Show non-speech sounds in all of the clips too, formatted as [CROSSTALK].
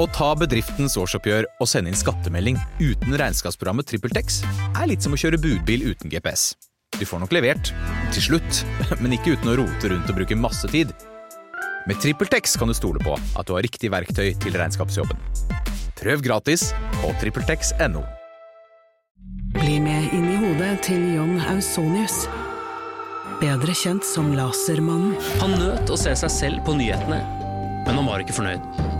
Å ta bedriftens årsoppgjør og sende inn skattemelding uten regnskapsprogrammet TrippelTex er litt som å kjøre budbil uten GPS. Du får nok levert, til slutt, [LAUGHS] men ikke uten å rote rundt og bruke masse tid. Med TrippelTex kan du stole på at du har riktig verktøy til regnskapsjobben. Prøv gratis på TrippelTex.no. Bli med inn i hodet til John Ausonius. Bedre kjent som Lasermannen. Han nøt å se seg selv på nyhetene, men han var ikke fornøyd.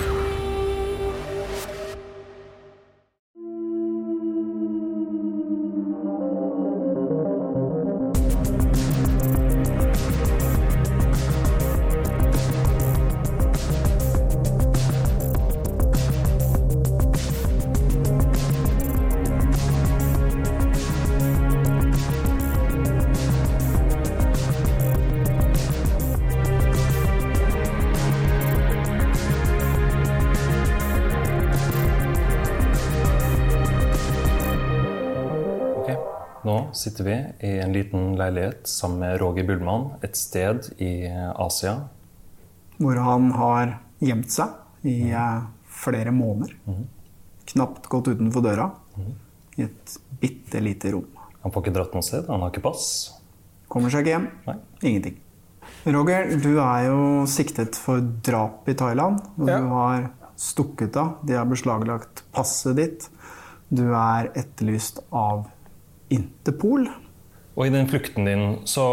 Sitter vi i en liten leilighet sammen med Roger Bullmann et sted i Asia. Hvor han har gjemt seg i mm. flere måneder. Knapt gått utenfor døra. I et bitte lite rom. Han får ikke dratt noe sted, han har ikke pass. Kommer seg ikke hjem. Nei. Ingenting. Roger, du er jo siktet for drap i Thailand. Og Ja. du har stukket av. De har beslaglagt passet ditt. Du er etterlyst av Interpol. Og i den flukten din så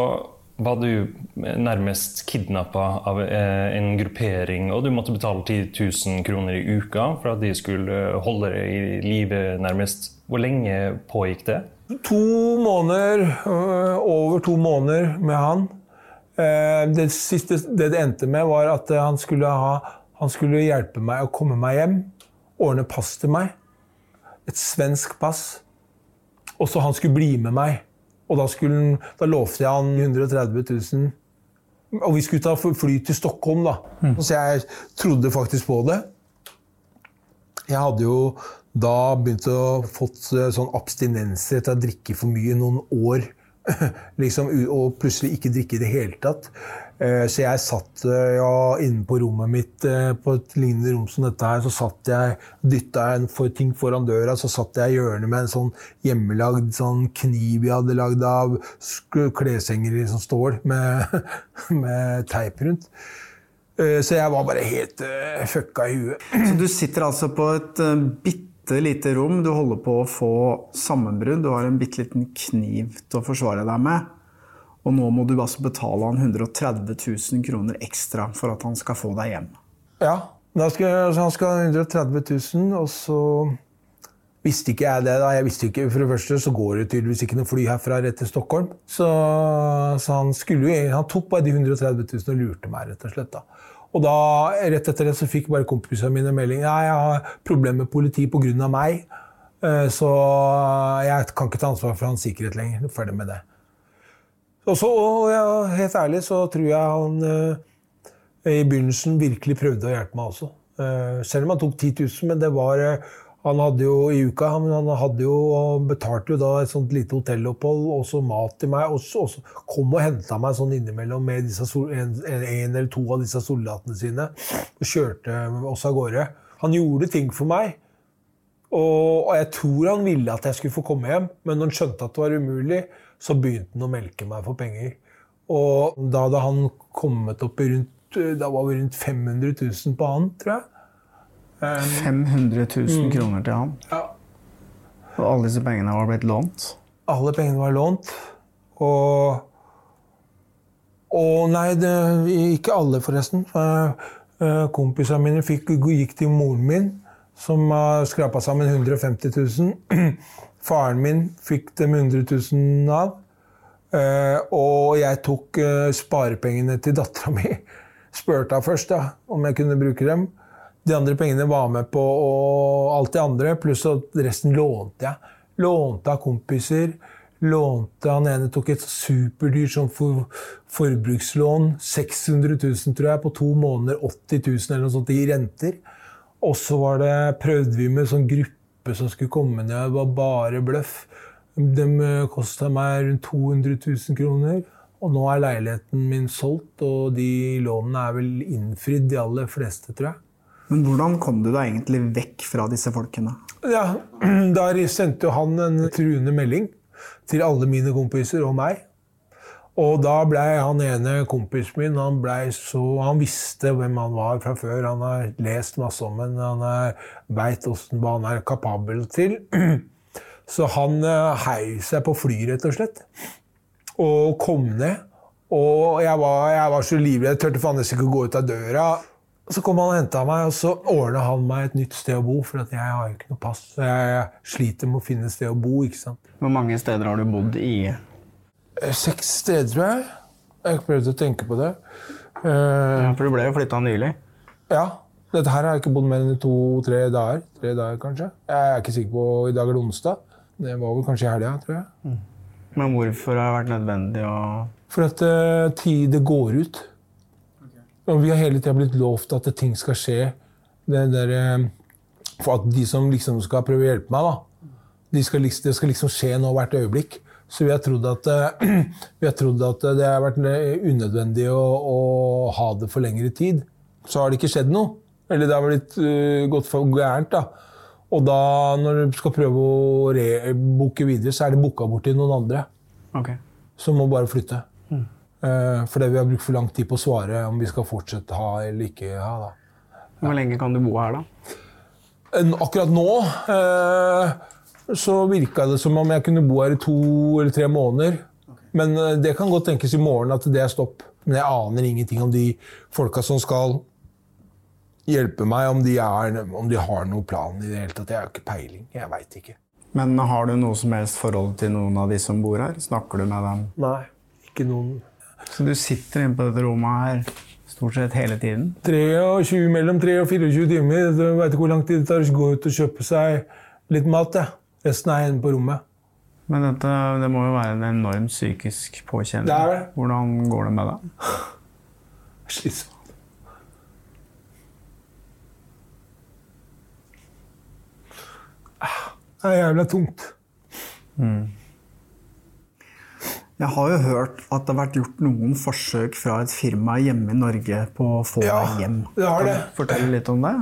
var du nærmest kidnappa av eh, en gruppering, og du måtte betale 10 000 kroner i uka for at de skulle holde deg i live, nærmest. Hvor lenge pågikk det? To måneder, øh, over to måneder med han. Eh, Det siste det det endte med, var at eh, han skulle, ha, han skulle hjelpe meg å komme meg hjem. Ordne pass til meg. Et svensk pass. Og så han skulle bli med meg. Og da, skulle, da lovte jeg han 130 000. Og vi skulle ta fly til Stockholm, da. Så jeg trodde faktisk på det. Jeg hadde jo da begynt å fått eh, sånn abstinenser etter å drikke for mye noen år. [CLEARS THROAT] liksom, og plutselig ikke drikke i det hele tatt. Eh, Så jeg satt eh, ja, inne på rommet mitt, eh, på et lignende rom som dette her, så satt jeg, dytta en for ting foran døra, så satt jeg i hjørnet med en sånn hjemmelagd sånn kniv jeg hadde lagd av kleshenger i sånn stål med, [LAUGHS] med teip rundt. Så jeg var bare helt fucka i huet. Så du sitter altså på et uh, bitte lite rom. Du holder på å få sammenbrudd. Du har en bitte liten kniv til å forsvare deg med. Og nå må du altså betale han 130 000 kroner ekstra for at han skal få deg hjem. Ja, skal, han skal ha 130 000, og så visste ikke jeg det. da. Jeg visste ikke, For det første så går det tydeligvis ikke noe fly herfra rett til Stockholm. Så, så han, skulle han tok bare de 130 000 og lurte meg, rett og slett. da. Og da, rett etter det så fikk bare kompisene mine melding Nei, jeg har problemer med politiet pga. meg. Eh, Så jeg kan ikke ta ansvar for hans sikkerhet lenger. Ferdig med det. Og så, og ja, helt ærlig så tror jeg han eh, i begynnelsen virkelig prøvde å hjelpe meg også. Eh, selv om han tok 10 000, men det var eh, Han hadde jo i uka han, hadde jo, betalte jo da et sånt lite hotellopphold og så mat til meg. Og så, og så kom og henta meg sånn innimellom med disse, en, en eller to av disse soldatene sine. Og kjørte oss av gårde. Han gjorde ting for meg. Og, og jeg tror han ville at jeg skulle få komme hjem, men når han skjønte at det var umulig, så begynte han å melke meg for penger. Og da hadde han kommet opp i rundt Da var vi rundt 500 000 på han, tror jeg. 500 000 kroner til han. Ja. Og alle disse pengene var blitt lånt. Alle pengene var lånt. Og Og nei, det, ikke alle, forresten. Eh, eh, Kompisene mine fikk, gikk til moren min, som skrapa sammen 150 000. [CLEARS THROAT] Faren min fikk dem 100 000 av. Eh, og jeg tok sparepengene til dattera mi. [LAUGHS] Spurte henne først da, om jeg kunne bruke dem. De andre pengene var med på og alt det andre, pluss at resten lånte jeg. Lånte av kompiser. lånte Han ene tok et superdyrt sånn for, forbrukslån. 600 000, tror jeg, på to måneder. 80 000 eller noe sånt i renter. Og så prøvde vi med sånn gruppe som skulle komme ned. Det var bare bløff. De kosta meg rundt 200 000 kroner. Og nå er leiligheten min solgt, og de lånene er vel innfridd, de aller fleste, tror jeg. Men hvordan kom du deg egentlig vekk fra disse folkene? Ja, [CLEARS THROAT] Der sendte jo han en truende melding til alle mine kompiser og meg. Og da blei han ene kompisen min han, så, han visste hvem han var fra før. Han har lest masse om ham. Han veit hva han er kapabel til. [CLEARS THROAT] Så han eh, heiv seg på fly, rett og slett og kom ned. Og jeg var, jeg var så livredd. Jeg turte faen nesten ikke å gå ut av døra. Så kom han og henta meg, og så ordna han meg et nytt sted å bo. For jeg har jo ikke noe pass. Så jeg sliter med å finne et sted å bo. ikke sant? Hvor mange steder har du bodd i? Eh, seks steder, tror jeg. Jeg har prøvd å tenke på det. Uh, ja, For du ble jo flytta nylig? Ja. Dette her har jeg ikke bodd mer enn to-tre dager. Tre dager, kanskje. Jeg er ikke sikker på I dag er det onsdag. Det var vel kanskje i helga, tror jeg. Mm. Men hvorfor har det vært nødvendig å For at uh, tid går ut. Og vi har hele tida blitt lovt at ting skal skje. Det der, uh, for at de som liksom skal prøve å hjelpe meg, da, de skal, det skal liksom skje nå hvert øyeblikk. Så vi har trodd at, uh, [CLEARS THROAT] vi har trodd at det har vært unødvendig å, å, ha det for lengre tid. Så har det ikke skjedd noe. Eller det har blitt gått for gærent. da. Og da, når du skal prøve å rebooke videre, så er det booka bort til noen andre. Okay. Som må bare flytte. Uh, fordi vi har brukt for lang tid på å svare om vi skal fortsette ha eller ikke ha. Da. Hvor lenge kan du bo her, da? Uh, akkurat nå uh, så virka det som om jeg kunne bo her i to eller tre måneder. Men det kan godt tenkes i morgen at det er stopp. Men jeg aner ingenting om de folka som skal hjelpe meg om de, er, om de har noen plan i det hele tatt. Jeg har ikke peiling. Jeg veit ikke. Men har du noe som helst forhold til noen av de som bor her? Snakker du med dem? Nei, ikke noen. Så du sitter inne på dette rommet her stort sett hele tiden? 23, mellom 3 og 24 timer. Du veit ikke hvor lang tid det tar å gå ut og kjøpe seg litt mat. Ja. Resten er inne på rommet. Men dette, det må jo være en enorm psykisk påkjenning. Det er det. Hvordan går det med deg? [SIGHS] Slitsomt. Det er jævla tungt. Mm. Jeg har jo hørt at det har vært gjort noen forsøk fra et firma hjemme i Norge på å få ja, deg hjem. Det har det. Fortelle litt om det?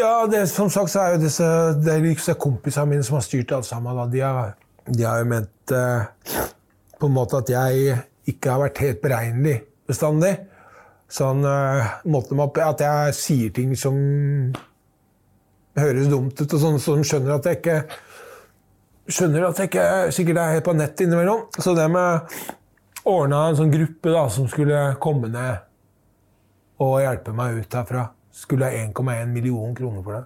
Ja, det, som sagt så er jo disse, det er disse kompisene mine som har styrt alt sammen. De har, de, har, jo ment eh, på en måte at jeg ikke har vært helt beregnelig bestandig. Sånn eh, måten opp, at jeg sier ting som høres dumt ut, og sånn, så de skjønner at jeg ikke skjønner at jeg ikke sikkert er helt på nett innimellom. Så det med ordna en sånn gruppe da, som skulle komme ned og hjelpe meg ut herfra. Skulle ha 1,1 million kroner for det.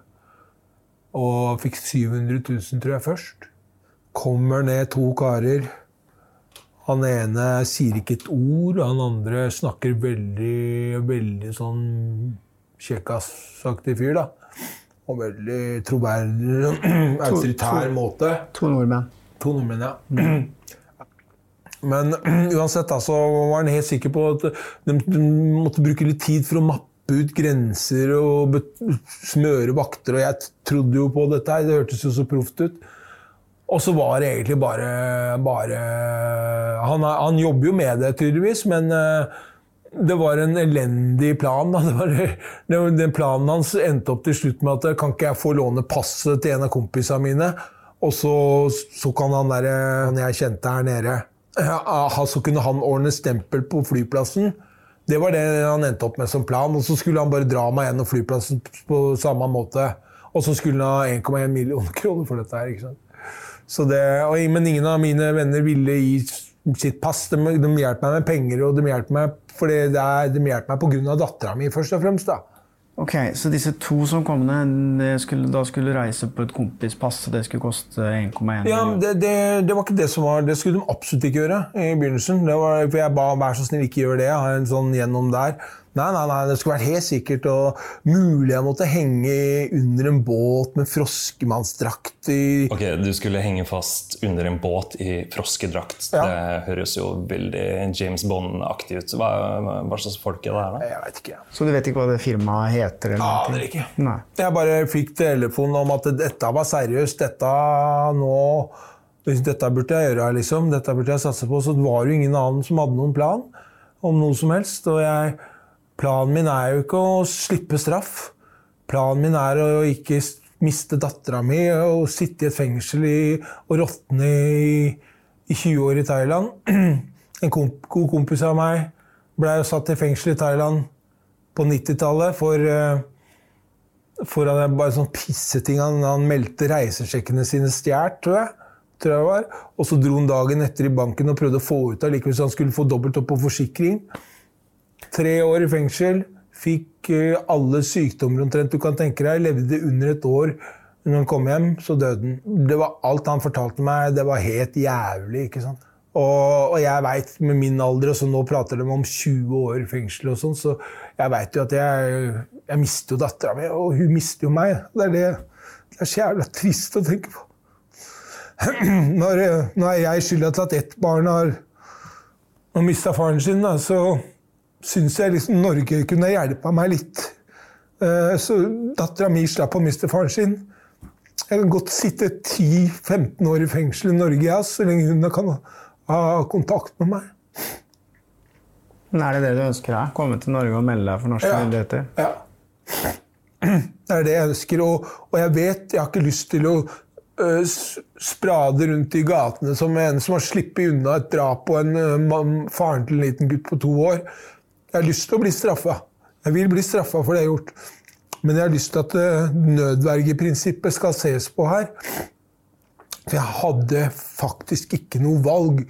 Og fikk 700 000, tror jeg, først. Kommer ned to karer. Han ene sier ikke et ord, han andre snakker veldig, veldig sånn kjekkasaktig fyr, da og veldig troverdig, [CLEARS THROAT] autoritær måte. To nordmenn. To nordmenn, ja. [CLEARS THROAT] Men [CLEARS THROAT] uansett altså, var han helt sikker på at de, de måtte bruke litt tid for å mappe ut grenser og smøre vakter. Og jeg trodde jo på dette her, det hørtes jo så proft ut. Og så var det egentlig bare, bare han, han, jobber jo med det, tydeligvis, men uh, det var en elendig plan. [LAUGHS] Var, den planen hans endte opp til slutt med at kan ikke jeg få låne passet til en av kompisene mine, og så, så kan han der, han jeg kjente her nede, så kunne han ordne stempel på flyplassen. Det var det han endte opp med som plan. Og så skulle han bare dra meg gjennom flyplassen på samme måte. Og så skulle han ha 1,1 millioner [LAUGHS] kroner for dette her. ikke sant? Det, men ingen av mine venner ville gi sitt pass. De, de hjelper meg med penger, og de hjelper meg fordi det er, de hjelper meg pga. dattera mi, først og fremst. da. Ok, Så disse to som kom ned, skulle, da skulle reise på et kompispass, og det skulle koste 1,1 Ja, det, det, det, var ikke det som var Det skulle de absolutt ikke gjøre i begynnelsen. Det var, for Jeg ba vær så snill ikke gjøre det. Jeg har en sånn gjennom der. Nei, nei, nei, det skulle vært helt sikkert. Og mulig jeg måtte henge under en båt med froskemannsdrakt i Ok, Du skulle henge fast under en båt i froskedrakt. Ja. Det høres jo veldig James Bond-aktig ut. Hva, hva slags folk er det her, da? Jeg vet ikke. Så du vet ikke hva det firmaet heter? Eller noe? Aner ikke. Nei. Jeg bare fikk telefon om at dette var seriøst. Dette nå Dette burde jeg gjøre, liksom. Dette burde jeg satse på. Så det var jo ingen annen som hadde noen plan om noe som helst. Og jeg, planen min er jo ikke å slippe straff. Planen min er å ikke miste dattera mi og sitte i et fengsel i, og råtne i, i 20 år i Thailand. [CLEARS THROAT] En komp god kompis av meg ble satt i fengsel i Thailand på 90-tallet for eh, for han, bare sånn pisseting. Han, han meldte reisesjekkene sine stjålet, tror jeg. Tror jeg var. Og så dro han dagen etter i banken og prøvde å få ut av likevel så han skulle få dobbelt opp på forsikring. Tre år i fengsel. Fikk eh, alle sykdommer omtrent du kan tenke deg. Levde under et år. Når han kom hjem, så døde han. Det var alt han fortalte meg, det var helt jævlig. ikke sant? Og, og jeg veit med min alder, og så nå prater de om 20 år i fengsel, og sånn, så jeg veit jo at jeg, jeg mister jo dattera mi, og hun mister jo meg. Det er, det, det er så jævla trist å tenke på. [CLEARS THROAT] Når, når jeg skylder til at ett barn har, har mista faren sin, da, så syns jeg liksom Norge kunne hjelpa meg litt. Eh, Så dattera mi slapp å miste faren sin. Jeg kan godt sitte 10-15 år i fengsel i Norge, ja, så lenge hun kan ha kontakt med meg. Men Er det det du ønsker deg? Komme til Norge og melde deg for norske Ja. myndigheter? Ja. Det er det jeg ønsker, og, og jeg vet jeg har ikke lyst til å øh, sprade rundt i gatene som en som har sluppet unna et drap på en mann, faren til en liten gutt på to år. Jeg har lyst til å bli straffa. Jeg vil bli straffa for det jeg har gjort. Men jeg har lyst til at øh, nødvergeprinsippet skal ses på her. For jeg hadde faktisk ikke noe valg.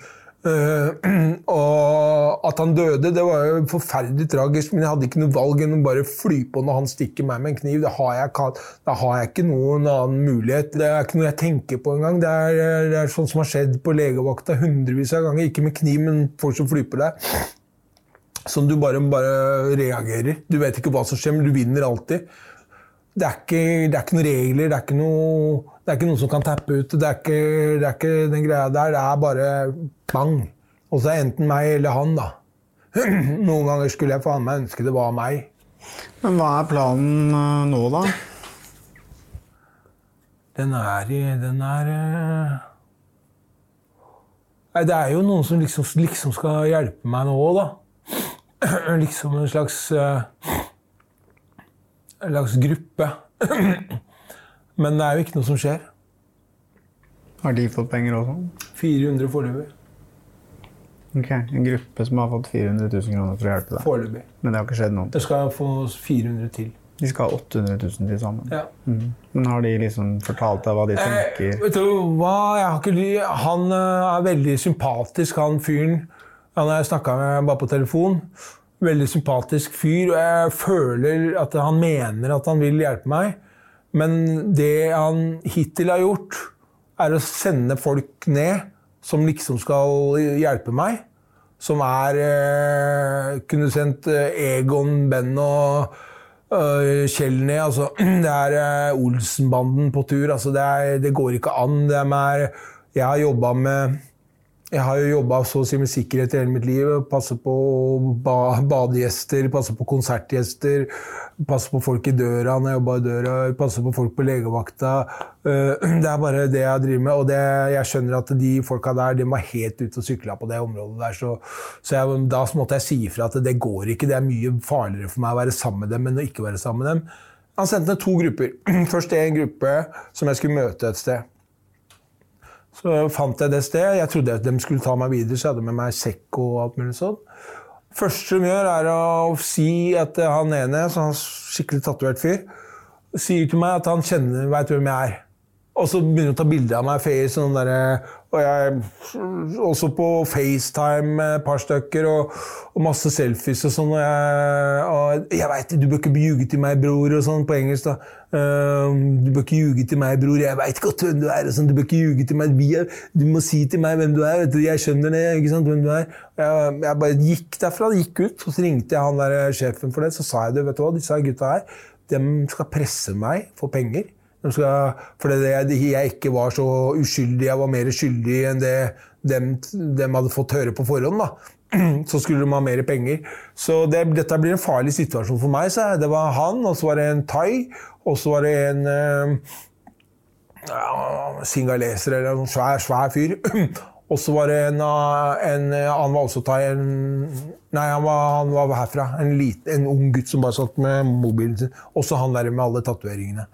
Eh, [CLEARS THROAT] og at han døde, det var jo forferdelig tragisk, men jeg hadde ikke noe valg enn å bare fly på når han stikker meg med en kniv. Da har jeg, da har jeg ikke noen annen mulighet. Det er ikke noe jeg tenker på engang. Det er, det er sånn som har skjedd på legevakta hundrevis av ganger. Ikke med kniv, men folk som flyr på deg. Som du bare, bare reagerer. Du vet ikke hva som skjer, men du vinner alltid. Det er ikke, det er ikke noen regler, det er ikke noe, det er ikke noen som kan tappe ut. Det er ikke, det er ikke den greia der. Det er bare bang. Og så er enten meg eller han, da. [CLEARS THROAT] Noen ganger skulle jeg faen meg ønske det var meg. Men hva er planen øh, nå, da? Den er i Den er eh, Nei, det er jo noen som liksom, liksom skal hjelpe meg nå, da. [CLEARS THROAT] Liksom en slags eh, En slags gruppe. [CLEARS THROAT] Men det er jo ikke noe som skjer. Har de fått penger også? 400 foreløpig. Ok, En gruppe som har fått 400 000 kroner for å hjelpe deg. Foreløpig. Men det har ikke skjedd noe. Det skal få 400 til. De skal ha 800 000 til sammen. Ja. Mm. Men har de liksom fortalt deg hva de Eh, tenker? vet du hva? Han eh, er veldig sympatisk, han fyren. Han har jeg snakka med bare på telefon. Veldig sympatisk fyr. Og jeg føler at han mener at han vil hjelpe meg. Men det han hittil har gjort, er å sende folk ned som liksom skal hjelpe meg. Som er eh, Kunne sendt eh, Egon, Ben og eh, Kjell ned. Altså, [CLEARS THROAT] det er eh, Olsenbanden på tur. Altså, det, er, det går ikke an. Er, jeg har jobba med jeg har jo jobba med sikkerhet i hele mitt liv. Passe på ba badegjester, passe på konsertgjester, passe på folk i døra når jeg jobba i døra, passe på folk på legevakta. Eh, [CLEARS THROAT] Det er bare det jeg driver med. Og det, jeg skjønner at de folka der de var helt ute og sykla på det området der. Så, så jeg, da måtte jeg si ifra at det går ikke. Det er mye farligere for meg å være sammen med dem enn å ikke være sammen med dem. Han sendte ned to grupper. [CLEARS THROAT] Først en gruppe som jeg skulle møte et sted. Så fant jeg det stedet. Jeg trodde at de skulle ta meg videre, så jeg hadde med meg sekk og alt mulig sånn. første de gjør, er å si at han ene, så han skikkelig tatovert fyr, sier til meg at han kjenner, veit hvem jeg er. Og så begynner han å ta bilde av meg face, sånn derre Og jeg også på FaceTime med et par stykker, og, og masse selfies og sånn. Og jeg, jeg veit du bør ikke ljuge til meg, bror, og sånn på engelsk. da. Ehm, du bør ikke ljuge til meg, bror, jeg veit godt hvem du er. og sånn. Du bør ikke ljuge til meg. Du må si til meg hvem du er. vet du, Jeg skjønner det. ikke sant, hvem du er. Jeg, jeg bare gikk derfra, gikk ut, og så ringte jeg han der sjefen for det. Så sa jeg det, vet du hva, disse gutta her, de skal presse meg for penger. Skal, fordi jeg, jeg ikke var så uskyldig, jeg var mer skyldig enn det dem, dem hadde fått høre på forhånd. da. [CLEARS THROAT] Så skulle de ha mer penger. Så det, dette blir en farlig situasjon for meg. Så det var han, og så var det en thai, og så var det en uh, singaleser eller en svær, svær fyr. [CLEARS THROAT] Og så var det en, en, Han var også thai. En, nei, han var, han var herfra. En, liten, en ung gutt som bare satt med mobilen sin. Også han der med alle tatoveringene.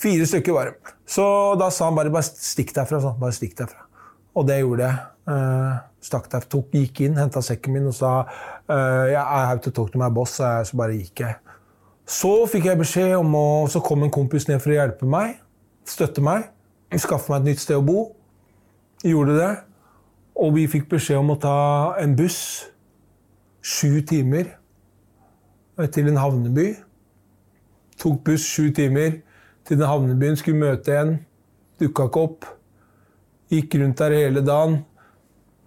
Fire stykker var det. Så da sa han bare, bare stikk derfra. Sånn. Bare stikk derfra. Og det gjorde jeg. Uh, stakk der, tok, gikk inn, henta sekken min og sa uh, yeah, I have to talk to my boss. Så bare gikk jeg. Så fikk jeg beskjed om å Så kom en kompis ned for å hjelpe meg. Støtte meg. Skaffe meg et nytt sted å bo. Gjorde det. Og vi fikk beskjed om å ta en buss sju timer til en havneby. Tok buss sju timer til den havnebyen, skulle møte en. Dukka ikke opp. Gikk rundt der hele dagen.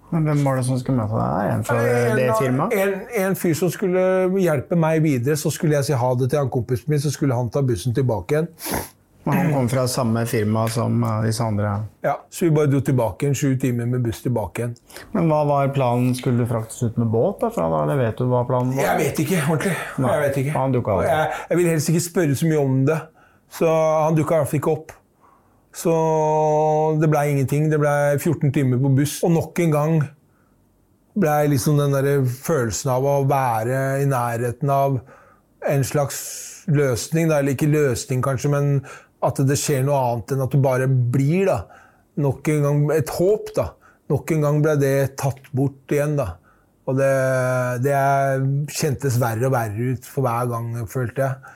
Men Hvem var det som skulle møte deg? En fra det firmaet? En, en, fyr som skulle hjelpe meg videre. Så skulle jeg si ha det til han kompisen min, så skulle han ta bussen tilbake igjen. Han kom fra samme firma som eh, disse andre? Ja, så vi bare dro tilbake igjen. Sju timer med buss tilbake igjen. Men hva var planen? Skulle du fraktes ut med båt? derfra da, eller vet du hva planen var? Jeg vet ikke ordentlig. Nei, jeg vet ikke. han dukket opp. Jeg, jeg vil helst ikke spørre så mye om det. Så han dukka i hvert ikke opp. Så det blei ingenting. Det blei 14 timer på buss. Og nok en gang blei liksom den der følelsen av å være i nærheten av en slags løsning. Eller ikke løsning, kanskje, men at det skjer noe annet enn at du bare blir. da. Nok en gang et håp. da. Nok en gang ble det tatt bort igjen. da. Og det, det kjentes verre og verre ut for hver gang, følte jeg.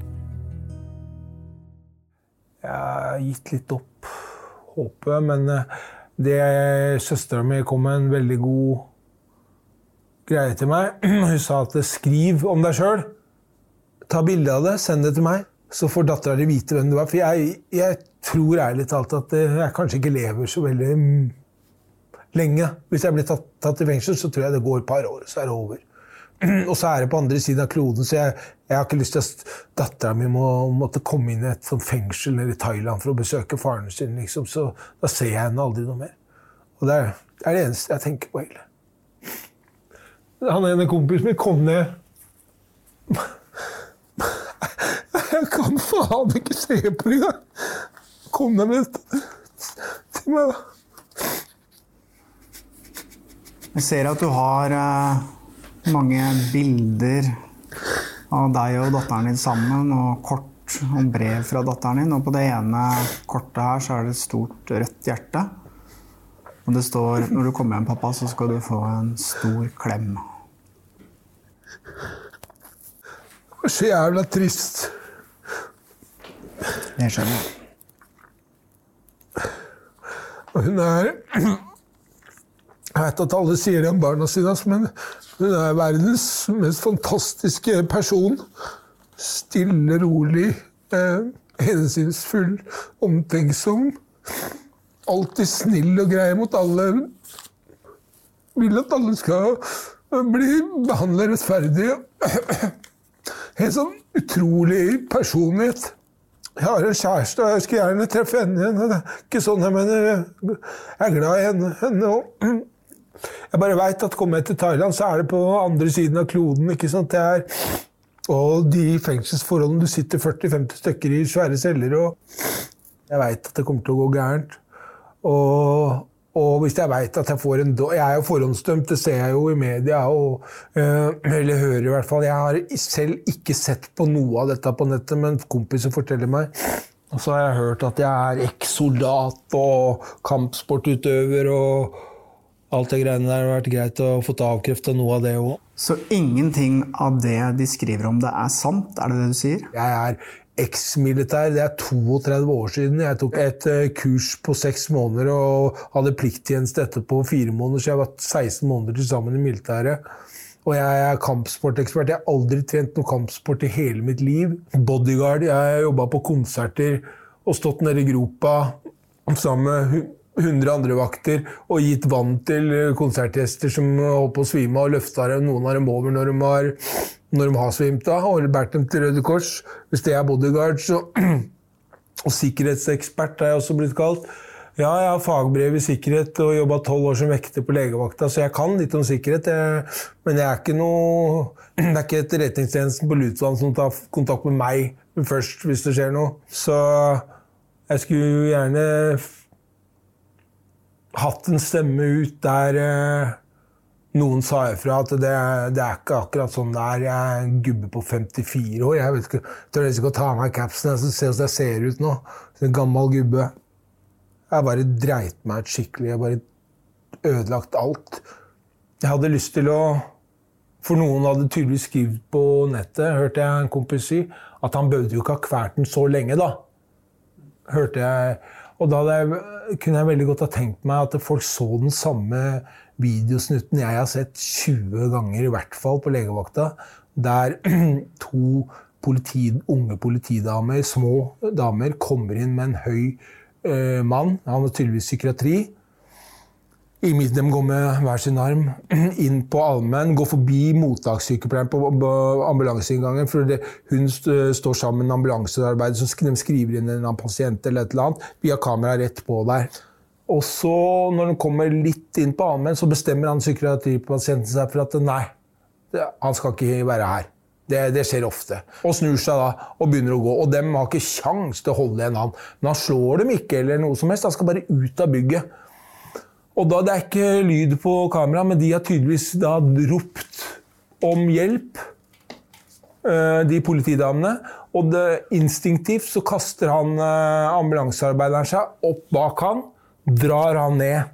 Jeg har gitt litt opp håpet, men eh, det søstera mi kom med en veldig god greie til meg. [CLEARS THROAT] Hun sa at skriv om deg sjøl. Ta bilde av det, send det til meg. Så får dattera di vite hvem du er. For jeg, jeg tror ærlig talt at jeg kanskje ikke lever så veldig lenge. Hvis jeg blir tatt, tatt i fengsel, så tror jeg det går et par år, så er det over. [CLEARS THROAT] Og så er det på andre siden av kloden, så jeg, jeg har ikke lyst til at dattera mi må måtte komme inn i et sånt fengsel eller i Thailand for å besøke faren sin. Liksom. Så da ser jeg henne aldri noe mer. Og det er, det er det eneste jeg tenker på, hele. Han ene kompisen min kom ned Jeg kan faen ikke se på det engang! Kom ned med til meg, da. Jeg ser at du har eh, mange bilder av deg og datteren din sammen, og kort og brev fra datteren din. Og på det ene kortet her så er det et stort rødt hjerte. Og det står 'Når du kommer hjem, pappa, så skal du få en stor klem'. Det så jævla trist. Det skjønner jeg. Og hun er Jeg vet at alle sier det om barna sine, men hun er verdens mest fantastiske person. Stille, rolig, eh, hensynsfull, omtenksom. Alltid snill og grei mot alle. Vil at alle skal bli behandlet rettferdig. En sånn utrolig personlighet. Jeg har en kjæreste, og jeg skulle gjerne treffe henne igjen. Det er ikke sånn jeg mener. Jeg er glad i henne, henne også. Jeg bare veit at kommer jeg til Thailand, så er det på andre siden av kloden. ikke sant? Det er, og de fengselsforholdene Du sitter 40-50 stykker i svære celler, og jeg veit at det kommer til å gå gærent. Og Og hvis jeg veit at jeg får en dom Jeg er jo forhåndsdømt, det ser jeg jo i media. Og, øh, eller hører i hvert fall. Jeg har selv ikke sett på noe av dette på nettet, men kompiser forteller meg. Og så har jeg hørt at jeg er eks-soldat og kampsportutøver og alt det greiene der. Det har vært greit å få avkrefta noe av det òg. Så ingenting av det de skriver om det, er sant? Er det det du sier? Jeg er eksmilitær. Det er 32 år siden. Jeg tok et eh, kurs på seks måneder og hadde plikttjeneste etterpå fire måneder, så jeg var 16 måneder til sammen i militæret. Og jeg er kampsportekspert. Jeg har aldri trent noe kampsport i hele mitt liv. Bodyguard. Jeg har jobba på konserter og stått nede i gropa sammen med 100 andre vakter og gitt vann til konsertgjester som holdt på å svime og løfta noen av dem over når de har når de har svimt av, og båret dem til Røde Kors. Hvis det er bodyguard, så [CLEARS THROAT] Og sikkerhetsekspert er jeg også blitt kalt. Ja, jeg har fagbrev i sikkerhet og jobba tolv år som vekter på legevakta, så jeg kan litt om sikkerhet. Jeg, men jeg er ikke noe [CLEARS THROAT] Det er ikke Etterretningstjenesten på Lutvann som tar kontakt med meg først hvis det skjer noe. Så jeg skulle gjerne hatt en stemme ut der eh, noen sa ifra at det, det, er ikke akkurat sånn det er. Jeg er en gubbe på 54 år. Jeg vet ikke, tør ikke å ta av meg capsen. Jeg ser hvordan jeg ser ut nå. En gammel gubbe. Jeg bare dreit meg ut skikkelig. Jeg bare ødelagt alt. Jeg hadde lyst til å For noen hadde tydeligvis skrevet på nettet, hørte jeg en kompis si, at han bød jo ikke ha kvært den så lenge, da. Hørte jeg. Og da jeg, kunne jeg veldig godt ha tenkt meg at folk så den samme videosnutten jeg har sett 20 ganger, i hvert fall på legevakta, der [CLEARS THROAT] to politi, unge politidamer, små damer, kommer inn med en høy eh, mann. Han har tydeligvis psykiatri. I midten De går med hver sin arm [CLEARS THROAT] inn på allmenn, går forbi mottakssykepleieren på ambulanseinngangen. for det, Hun står sammen med ambulansearbeidet, så de skriver inn en pasient eller et eller annet. Vi har kamera rett på der. Og så, når hun kommer litt inn på allmenn, så bestemmer han psykiatripasienten seg for at nei, han skal ikke være her. Det, det, skjer ofte. Og snur seg da og begynner å gå. Og dem har ikke kjangs til å holde en han. Men han slår dem ikke, eller noe som helst. Han skal bare ut av bygget. Og da Det er ikke lyd på kamera, men de har tydeligvis da ropt om hjelp, eh, de politidamene. Og det, instinktivt så kaster han eh, ambulansearbeideren seg opp bak han drar han ned.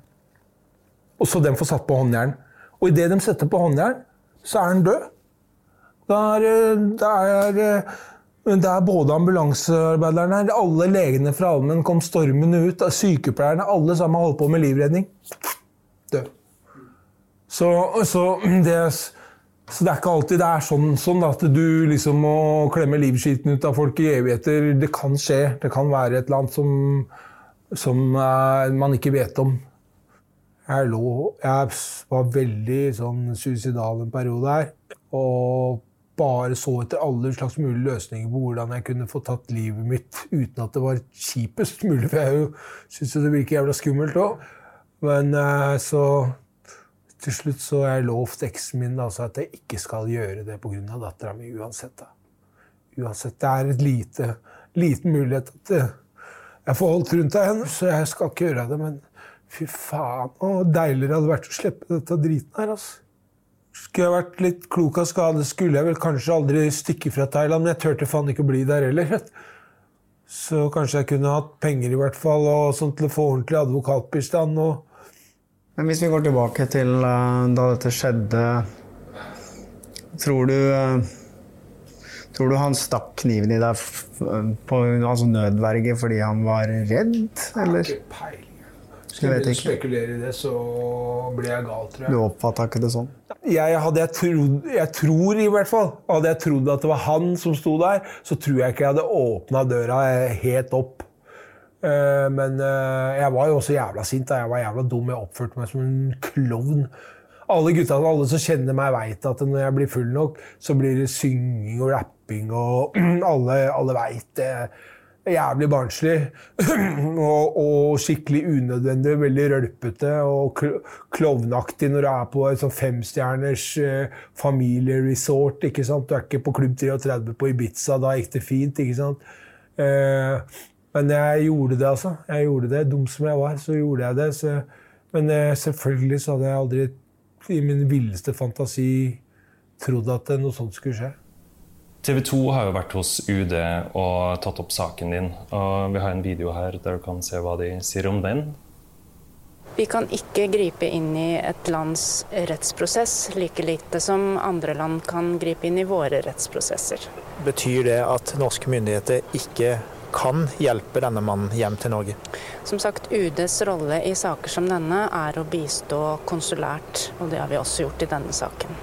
Og så den får satt på håndjern. Og idet de setter på håndjern, så er han død. Da er, da er, da er både ambulansearbeiderne alle legene fra allmenn kom stormende ut. Sykepleierne, alle sammen holdt på med livredning. Død. Så, så, det, så, det, er ikke alltid det er sånn, sånn at du liksom må klemme livskiten ut av folk i evigheter. Det kan skje. Det kan være et eller annet som som uh, man ikke vet om. Jeg, lå, jeg var veldig sånn suicidal en periode her. Og bare så etter alle slags mulige løsninger på hvordan jeg kunne få tatt livet mitt uten at det var kjipest mulig. For jeg syns jo det virker jævla skummelt òg. Men uh, så til slutt så har jeg lovt eksen min altså, at jeg ikke skal gjøre det pga. dattera mi uansett. Da. Uansett. Det er en lite, liten mulighet at uh, jeg får holdt rundt av henne, så jeg skal ikke gjøre det. Men fy faen, så deilig det hadde vært å slippe dette driten her. altså. Skulle jeg vært litt klok av skade, skulle jeg vel kanskje aldri stikke fra Thailand. Men jeg turte faen ikke å bli der heller. [LAUGHS] Så kanskje jeg kunne hatt penger i hvert fall, og sånn til å få ordentlig advokatbistand. og men hvis vi går tilbake til uh, da dette skjedde Tror du uh, Tror du han stakk kniven i deg på altså nødverge fordi han var redd, eller? Ikke peiling. Skulle jeg spekulere i det, så ble jeg gal, tror jeg. Du oppfatta ikke det sånn? Jeg, hadde jeg, trodd, jeg tror i hvert fall Hadde jeg trodd at det var han som sto der, så tror jeg ikke jeg hadde åpna døra helt opp. Eh, men eh, jeg var jo også jævla sint. Jeg var jævla dum. Jeg oppførte meg som en klovn alle gutta alle som kjenner meg, veit at når jeg blir full nok, så blir det synging og rapping, og [CLEARS THROAT] alle, alle veit det. Jævlig barnslig. [CLEARS THROAT] og, og, skikkelig unødvendig, veldig rølpete og klovnaktig når du er på et sånn femstjerners uh, familieresort. ikke sant? Du er ikke på Klubb 33 på Ibiza, da gikk det fint. ikke sant? Uh, men jeg gjorde det, altså. Jeg gjorde det. Dum som jeg var, så gjorde jeg det. så Men eh, selvfølgelig så hadde jeg aldri i min villeste fantasi trodd at noe sånt skulle skje. TV 2 har jo vært hos UD og tatt opp saken din. Og vi har en video her der du kan se hva de sier om den. Vi kan ikke gripe inn i et lands rettsprosess, like lite som andre land kan gripe inn i våre rettsprosesser. Betyr det at norske myndigheter ikke kan hjelpe denne mannen hjem til Norge? Som sagt, UDs rolle i saker som denne er å bistå konsulært, og det har vi også gjort i denne saken.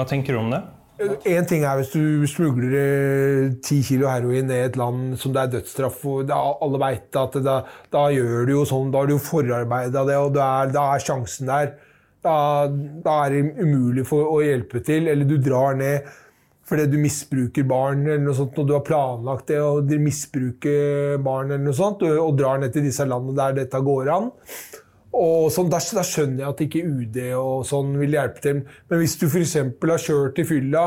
Hva tenker du om det? Én ting er hvis du smugler eh, ti kilo heroin ned i et land som det er dødsstraff for. Alle veit at da, da, gjør du jo sånn, da har du jo forarbeida det, og da er, da er, sjansen der. Da, da, er det umulig for å hjelpe til. Eller du drar ned fordi du misbruker barn, eller noe sånt, og du har planlagt det, og misbruker barn, eller noe sånt, og, og drar ned til disse landene der dette går an. Og sånn, da, der, skjønner jeg at ikke UD og sånn vil hjelpe til. Men hvis du f.eks. har kjørt i fylla,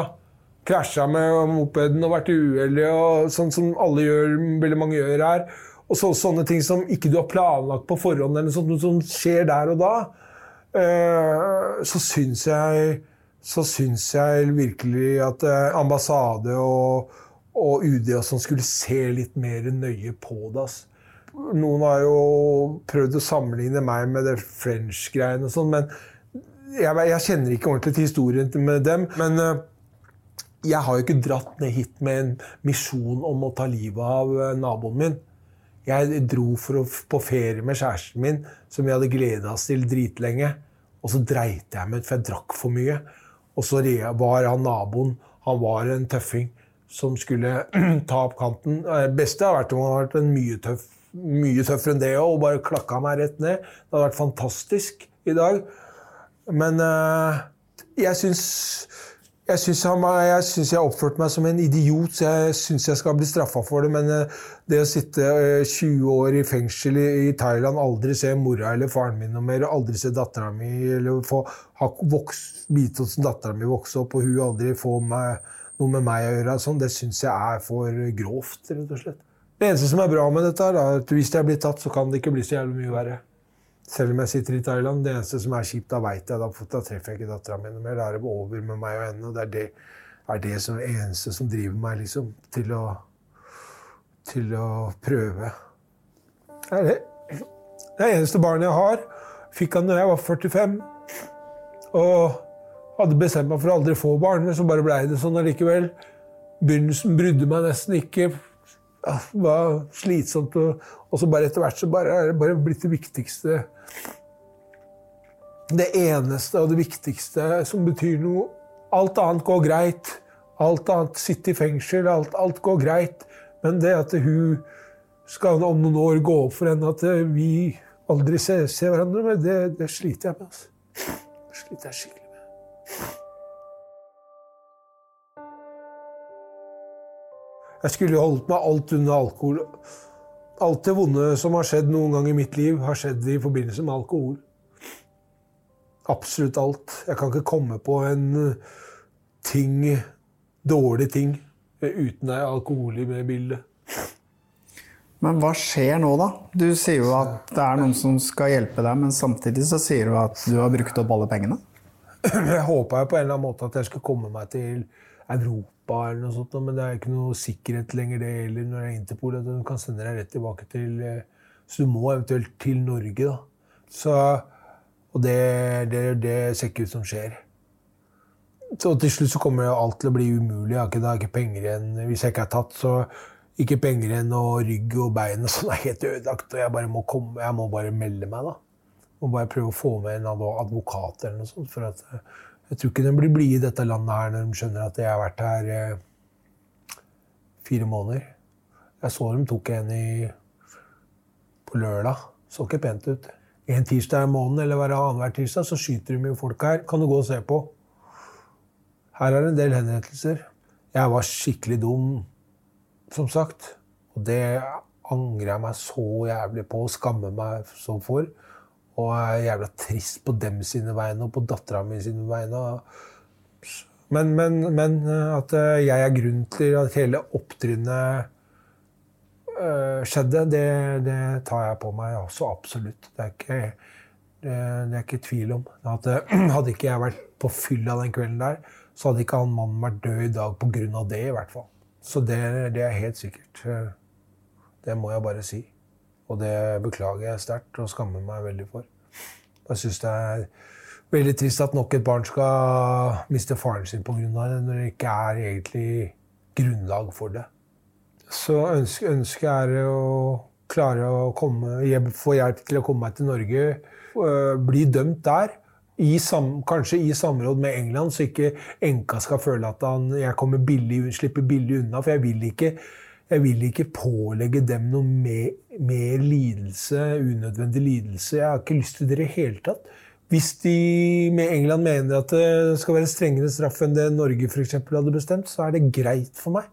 krasja med mopeden og vært uheldig, sånn som alle gjør, veldig mange gjør her, og så, sånne ting som ikke du har planlagt på forhånd, eller sånt, noe som skjer der og da, øh, så syns jeg så syns jeg virkelig at eh, ambassade og, og UD og sånn skulle se litt mer nøye på det. Altså. Noen har jo prøvd å sammenligne meg med det French-greiene og sånn, men jeg, jeg, kjenner ikke ordentlig til historien med dem. Men uh, jeg har jo ikke dratt ned hit med en misjon om å ta livet av uh, naboen min. Jeg dro å, på ferie med kjæresten min, som vi hadde gleda oss til dritlenge. Og så dreit jeg meg ut, for jeg drakk for mye. Og så var han naboen Han var en tøffing som skulle [CLEARS THROAT] ta opp kanten. Det beste har vært om han hadde vært en mye tøff mye tøffere enn det òg, og bare klakka meg rett ned. Det hadde vært fantastisk i dag. Men uh, jeg syns jeg syns jeg, jeg, jeg oppførte meg som en idiot, så jeg syns jeg skal bli straffa for det. Men uh, det å sitte uh, eh, 20 år i fengsel i, Thailand, aldri se mora eller faren min noe mer, aldri se dattera mi, eller få ha voks, vite hvordan dattera mi vokste opp, og hun aldri få meg, noe med meg å gjøre, sånn, det syns jeg er for grovt, rett og slett. Det eneste som er bra med dette, er at hvis jeg blir tatt, så kan det ikke bli så jævlig mye verre. Selv om jeg sitter i Thailand. Det eneste som er kjipt, da veit jeg da, da treffer jeg ikke dattera mi noe mer. Da er det over med meg og henne. og Det er det, er det som er eneste som driver meg liksom, til å, til å prøve. Det er det. det eneste barnet jeg har, fikk han da jeg var 45. Og hadde bestemt meg for å aldri få barn, men så bare blei det sånn allikevel. Begynnelsen brydde meg nesten ikke ja, var slitsomt. Og, og, så bare etter hvert så bare, er det bare blitt det viktigste Det eneste og det viktigste som betyr noe. Alt annet går greit. Alt annet sitter i fengsel. Alt, alt går greit. Men det at hun skal om noen år gå opp for henne at vi aldri ser, ser hverandre med, det, det sliter jeg med. Altså. Det sliter jeg skikkelig med. Jeg skulle jo holdt meg alt unna alkohol. Alt det vonde som har skjedd noen gang i mitt liv, har skjedd i forbindelse med alkohol. Absolutt alt. Jeg kan ikke komme på en eh, ting, dårlig ting, uten ei alkohol i bildet. Men hva skjer nå, da? Du sier jo at det er noen som skal hjelpe deg, men samtidig så sier du at du har brukt opp alle pengene? [CLEARS THROAT] Jeg håpa på en eller annen måte at jeg skulle komme meg til Europa eller noe sånt, men det er ikke noe sikkerhet lenger det heller når det er Interpol. at De kan sende deg rett tilbake til eh, Så du må eventuelt til Norge, da. Så, og det, det, det, ser ikke ut som skjer. Så til slutt så kommer alt til å bli umulig. Jeg har ikke, ikke penger igjen. Hvis jeg ikke er tatt, så ikke penger igjen, og rygg og bein og sånn er helt ødelagt. Og jeg bare må komme, jeg må bare melde meg, da. Må bare prøve å få med en advokat eller noe sånt. for at jeg tror ikke de blir blide i dette landet her når de skjønner at jeg har vært her eh, fire måneder. Jeg så dem tok en i, på lørdag. Så ikke pent ut. En tirsdag i måneden eller hver annenhver tirsdag så skyter de jo folk her. Kan du gå og se på. Her er det en del henrettelser. Jeg var skikkelig dum, som sagt. Og det angrer jeg meg så jævlig på og skammer meg så for. Og er jævla trist på dem sine vegne og på dattera mi sine vegne. Men, men, men, eh, at eh, jeg er grunnen til at hele opptrinnet uh, skjedde, det, det, tar jeg på meg også absolutt. Det er ikke Det, det er ikke tvil om. At, [CLEARS THROAT] hadde ikke jeg vært på fylla den kvelden der, så hadde ikke han mannen vært død i dag pga. det, i hvert fall. Så det, det, er helt sikkert. Det må jeg bare si. Og det beklager jeg sterkt og skammer meg veldig for. Jeg syns det er veldig trist at nok et barn skal miste faren sin pga. det, når det ikke er egentlig grunnlag for det. Så ønsket ønske er å klare å komme, få hjelp til å komme meg til Norge, øh, bli dømt der. I sam, kanskje i samråd med England, så ikke enka skal føle at han, jeg billig, slipper billig unna. For jeg vil ikke, jeg vil ikke pålegge dem noe mer, mer, lidelse, unødvendig lidelse. Jeg har ikke lyst til det i det hele tatt. Hvis de med England mener at det skal være strengere straff enn det Norge for hadde bestemt, så er det greit for meg.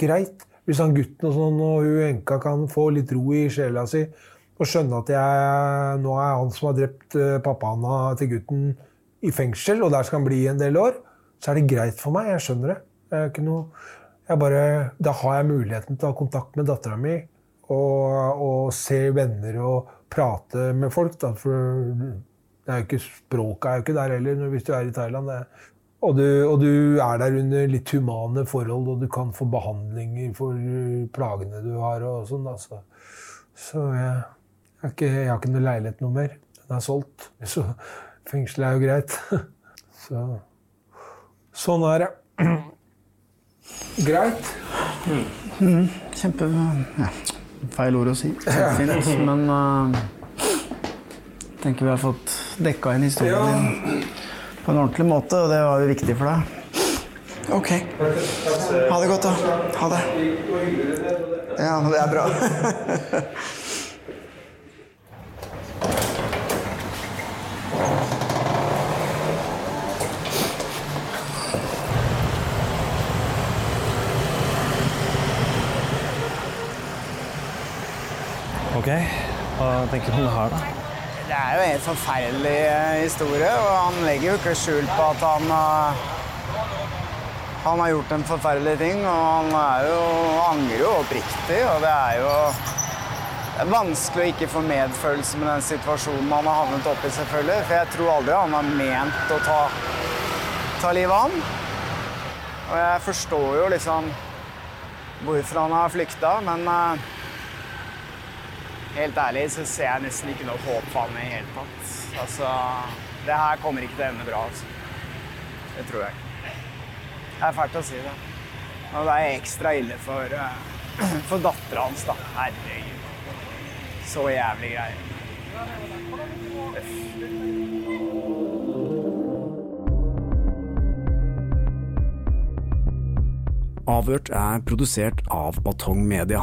Greit. Hvis han gutten og, sånn, og hun enka kan få litt ro i sjela si og skjønne at jeg, nå er han som har drept eh, pappaen til gutten, i fengsel, og der skal han bli en del år, så er det greit for meg. Jeg skjønner det. Jeg noe, jeg bare, da har jeg muligheten til å ha kontakt med dattera mi og, og, se venner og prate med folk. Da, for er ikke, språket er jo ikke der heller hvis du er i Thailand. Det, og du, og du, er der under litt humane forhold, og du kan få behandlinger for plagene du har. og sånn. Altså. Så jeg, jeg, ikke, jeg, har ikke noe leilighet noe mer. Den er solgt. [LAUGHS] Så fengselet er jo greit. [LAUGHS] Så sånn er det. [CLEARS THROAT] Greit. Mm. Kjempe ja, Feil ord å si. Kjempefint. Men uh, tenker vi har fått dekka inn historien din på en ordentlig måte, og det var jo viktig for deg. Ok. Ha det godt, da. Ha det. Ja, det er bra. [LAUGHS] hva tenker om det her, da? Det er jo en forferdelig eh, historie, og han legger jo ikke skjul på at han har Han har gjort en forferdelig ting, og han er jo, angrer jo oppriktig, og det er jo det er vanskelig å ikke få medfølelse med den situasjonen han har havnet oppi, selvfølgelig. For jeg tror aldri han har ment å ta, ta livet av han. Og jeg forstår jo liksom hvorfor han har flykta, men uh, Helt ærlig så ser jeg nesten ikke noe håp for ham i det hele tatt. Altså, det her kommer ikke til å ende bra. Altså. Det tror jeg ikke. Det er fælt å si det. Og det er ekstra ille for, uh, [CLEARS THROAT] for dattera hans, da. Herregud. Så jævlig greier. Avhørt er produsert av Batong Media.